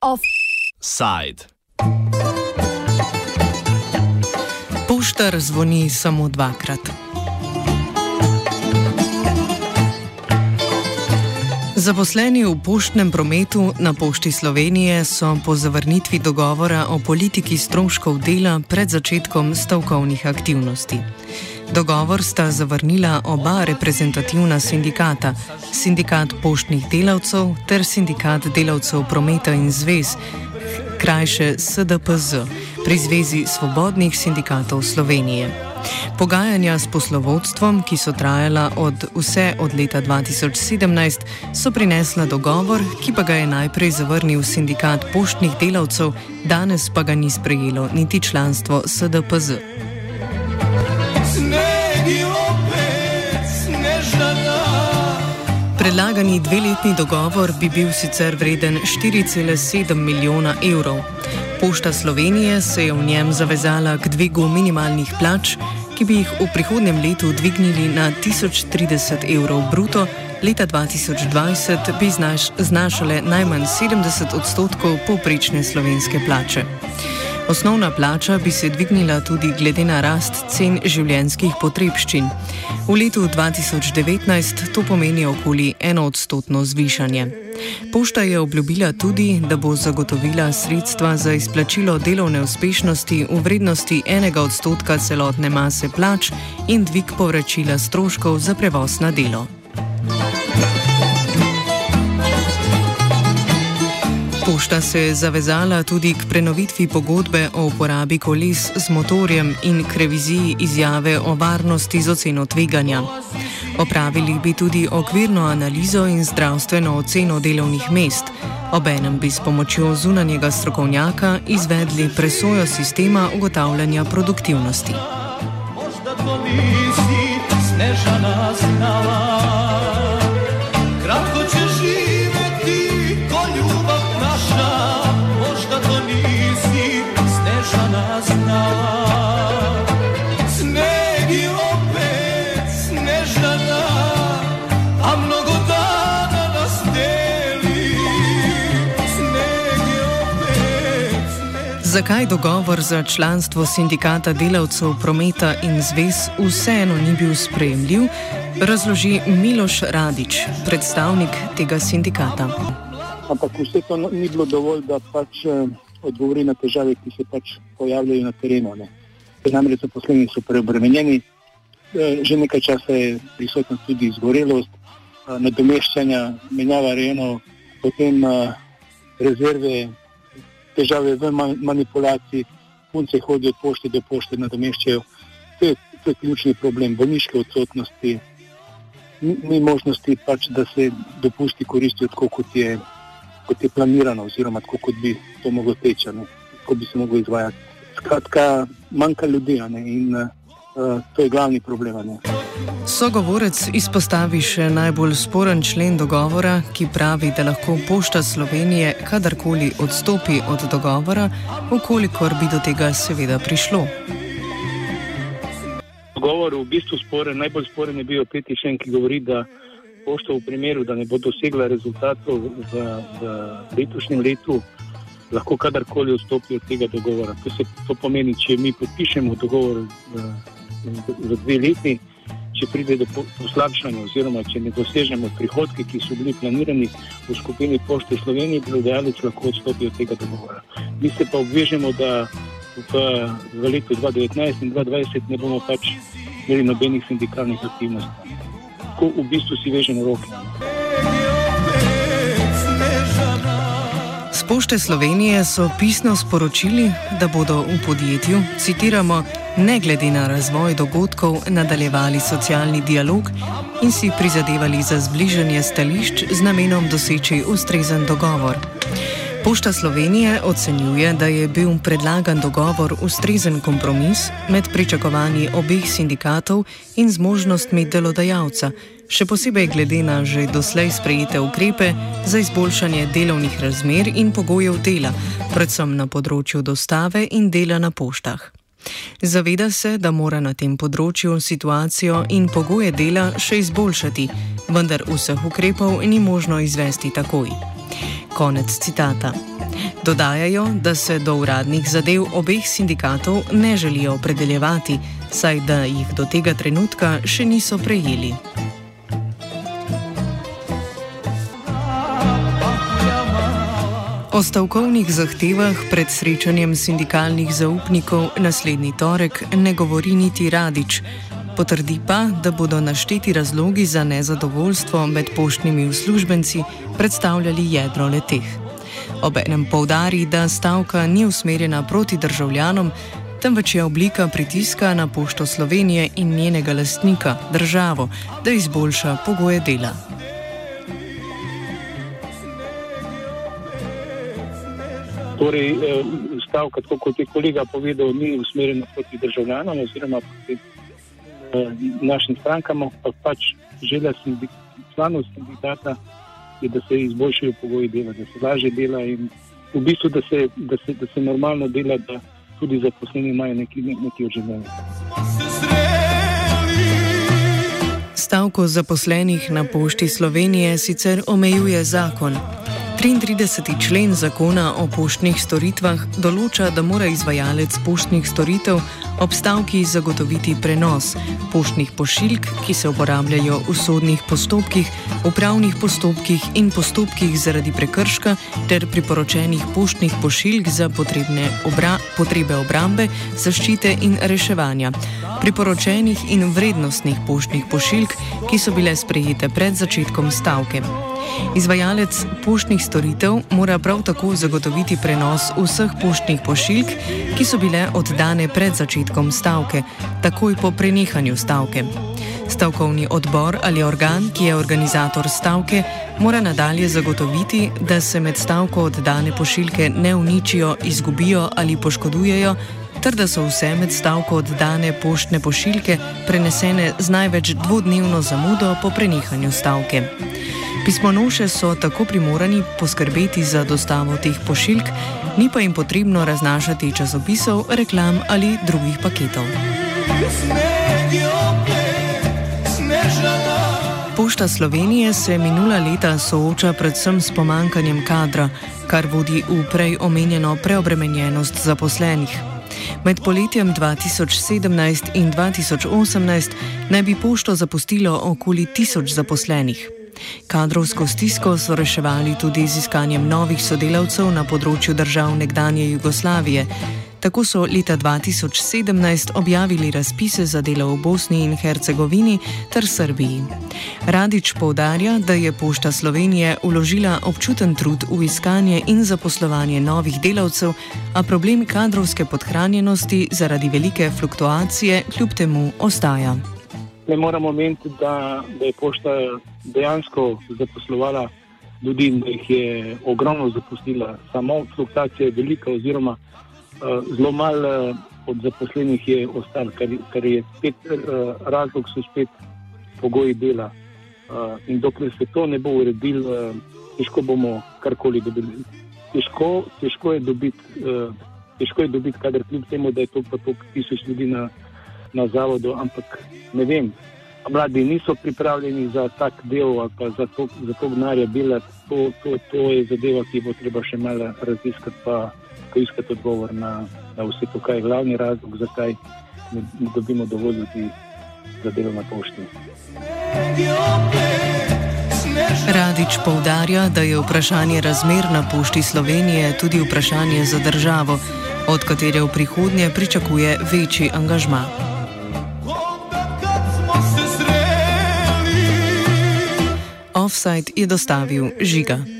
Offside. Poštar zvoni samo dvakrat. Zaposleni v poštnem prometu na Pošti Slovenije so po zavrnitvi dogovora o politiki stroškov dela pred začetkom stavkovnih aktivnosti. Dogovor sta zavrnila oba reprezentativna sindikata, sindikat poštnih delavcev ter sindikat delavcev prometa in zvez, krajše SDPZ, pri Zvezi svobodnih sindikatov Slovenije. Pogajanja s poslovodstvom, ki so trajala od vse od leta 2017, so prinesla dogovor, ki pa ga je najprej zavrnil sindikat poštnih delavcev, danes pa ga ni sprejelo niti članstvo SDPZ. Predlagani dveletni dogovor bi bil sicer vreden 4,7 milijona evrov. Pošta Slovenije se je v njem zavezala k dvigu minimalnih plač, ki bi jih v prihodnem letu dvignili na 1030 evrov bruto, leta 2020 bi znaš, znašale najmanj 70 odstotkov povprečne slovenske plače. Osnovna plača bi se dvignila tudi glede na rast cen življenjskih potrebščin. V letu 2019 to pomeni okoli enoodstotno zvišanje. Pošta je obljubila tudi, da bo zagotovila sredstva za izplačilo delovne uspešnosti v vrednosti enega odstotka celotne mase plač in dvig povračila stroškov za prevoz na delo. Pošta se je zavezala tudi k prenovitvi pogodbe o uporabi koles z motorjem in k reviziji izjave o varnosti z oceno tveganja. Opravili bi tudi okvirno analizo in zdravstveno oceno delovnih mest. Obenem bi s pomočjo zunanjega strokovnjaka izvedli presojo sistema ugotavljanja produktivnosti. Možda to nisi, snežana znala. Zakaj dogovor za članstvo sindikata delavcev prometa in zvez vseeno ni bil sprejemljiv, razloži Miloš Radič, predstavnik tega sindikata. Ampak vse to ni bilo dovolj, da pač eh, odgovori na težave, ki se pač pojavljajo na terenu. Namreč zaposleni so preobremenjeni, eh, že nekaj časa je prisotna tudi izgorelost, eh, nadomeščanja, menjava rejeno, potem rezerve težave v manipulaciji, punce hodijo od pošte do pošte, nadomeščajo. To je, to je ključni problem, bolniške odsotnosti, ni, ni možnosti, pač, da se dopusti koristijo tako, kot je, kot je planirano, oziroma tako, kot bi to moglo teči, kot bi se moglo izvajati. Skratka, manjka ljudi in uh, to je glavni problem. Ne. Sogovorec izpostavi še najbolj sporen člen dogovora, ki pravi, da lahko Pošta Slovenije kadarkoli odstopi od dogovora, ukolikor bi do tega seveda prišlo. Dogovor je v bistvu sporen, najbolj sporen je bil peti člen, ki govori, da Pošta v primeru, da ne bo dosegla rezultatov v, v letošnjem letu, lahko kadarkoli odstopi od tega dogovora. To, se, to pomeni, če mi podpišemo dogovor v, v, v dve leti če pride do poslabšanja, oziroma če ne dosežemo prihodke, ki so bili planirani v skupini Pošte Slovenije, bi dejalec lahko odstopil od tega dogovora. Mi se pa obvežemo, da v, v letu 2019 in 2020 ne bomo pač imeli nobenih sindikalnih aktivnosti. Tako v bistvu si vežemo roke. Z Pošte Slovenije so pisno sporočili, da bodo v podjetju, citiramo, ne glede na razvoj dogodkov, nadaljevali socialni dialog in si prizadevali za zbližanje stališč z namenom doseči ustrezen dogovor. Pošta Slovenije ocenjuje, da je bil predlagan dogovor ustrezen kompromis med pričakovanji obeh sindikatov in zmožnostmi delodajalca, še posebej glede na že doslej sprejete ukrepe za izboljšanje delovnih razmer in pogojev dela, predvsem na področju dostave in dela na poštah. Zaveda se, da mora na tem področju situacijo in pogoje dela še izboljšati, vendar vseh ukrepov ni možno izvesti takoj. Konec citata. Dodajajo, da se do uradnih zadev obeh sindikatov ne želijo opredeljevati, saj da jih do tega trenutka še niso prejeli. O stavkovnih zahtevah pred srečanjem sindikalnih zaupnikov naslednji torek ne govori niti Radič. Potrdi pa, da bodo našteti razlogi za nezadovoljstvo med poštnimi uslužbenci predstavljali jedro leteh. Obenem povdari, da stavka ni usmerjena proti državljanom, temveč je oblika pritiska na pošto Slovenije in njenega lastnika, državo, da izboljša pogoje dela. Torej, eh, stavka, tako kot je kolega povedal, ni usmerjena proti državljanom oziroma proti našim strankam, ampak pač želja članov sindikata je, da se izboljšajo pogoji dela, da se lažje dela in v bistvu, da se, da se, da se normalno dela, da tudi zaposleni imajo neki, neki odživljenje. Stavko zaposlenih na pošti Slovenije sicer omejuje zakon. 33. člen zakona o poštnih storitvah določa, da mora izvajalec poštnih storitev ob stavki zagotoviti prenos poštnih pošiljk, ki se uporabljajo v sodnih postopkih, upravnih postopkih in postopkih zaradi prekrška ter priporočenih poštnih pošiljk za obra potrebe obrambe, zaščite in reševanja. Priporočenih in vrednostnih poštnih pošiljk, ki so bile sprejete pred začetkom stavke. Izvajalec poštnih storitev mora prav tako zagotoviti prenos vseh poštnih pošiljk, ki so bile oddane pred začetkom stavke, takoj po prenehanju stavke. Stavkovni odbor ali organ, ki je organizator stavke, mora nadalje zagotoviti, da se med stavko oddane pošiljke ne uničijo, izgubijo ali poškodujejo, ter da so vse med stavko oddane poštne pošiljke prenesene z največ dvodnevno zamudo po prenehanju stavke. Pismonoše so tako primorani poskrbeti za dostavo teh pošiljk, ni pa jim potrebno raznašati časopisov, reklam ali drugih paketov. Pošta Slovenije se minula leta sooča predvsem s pomankanjem kadra, kar vodi v prej omenjeno preobremenjenost zaposlenih. Med poletjem 2017 in 2018 naj bi pošto zapustilo okoli tisoč zaposlenih. Kadrovsko stisko so reševali tudi z iskanjem novih sodelavcev na področju držav nekdanje Jugoslavije. Tako so leta 2017 objavili razpise za delo v Bosni in Hercegovini ter Srbiji. Radič povdarja, da je Pošta Slovenije uložila občuten trud v iskanje in zaposlovanje novih delavcev, a problem kadrovske podhranjenosti zaradi velike fluktuacije kljub temu ostaja. Ne moramo meniti, da, da je pošta dejansko zaposlovala ljudi in da jih je ogromno zapustila. Samo fluktuacija je velika, oziroma uh, zelo malo uh, od zaposlenih je ostalo, kar, kar je spet uh, razlog, so spet pogoji dela. Uh, in dokler se to ne bo uredilo, uh, težko bomo karkoli dobili. Težko, težko je dobiti, uh, težko je dobiti, kader kljub temu, da je to pa toliko tisoč ljudi na na zavodu, ampak ne vem. Mladi niso pripravljeni za tak del ali pa za to, za to gnare delati. To, to, to je zadeva, ki bo treba še malo raziskati, pa poiskati odgovor na, na vse to, kaj je glavni razlog, zakaj ne, ne dobimo dovolj ljudi za delo na pošti. Radič poudarja, da je vprašanje razmer na pošti Slovenije tudi vprašanje za državo, od katere v prihodnje pričakuje večji angažma. Offside je dostavil Žiga.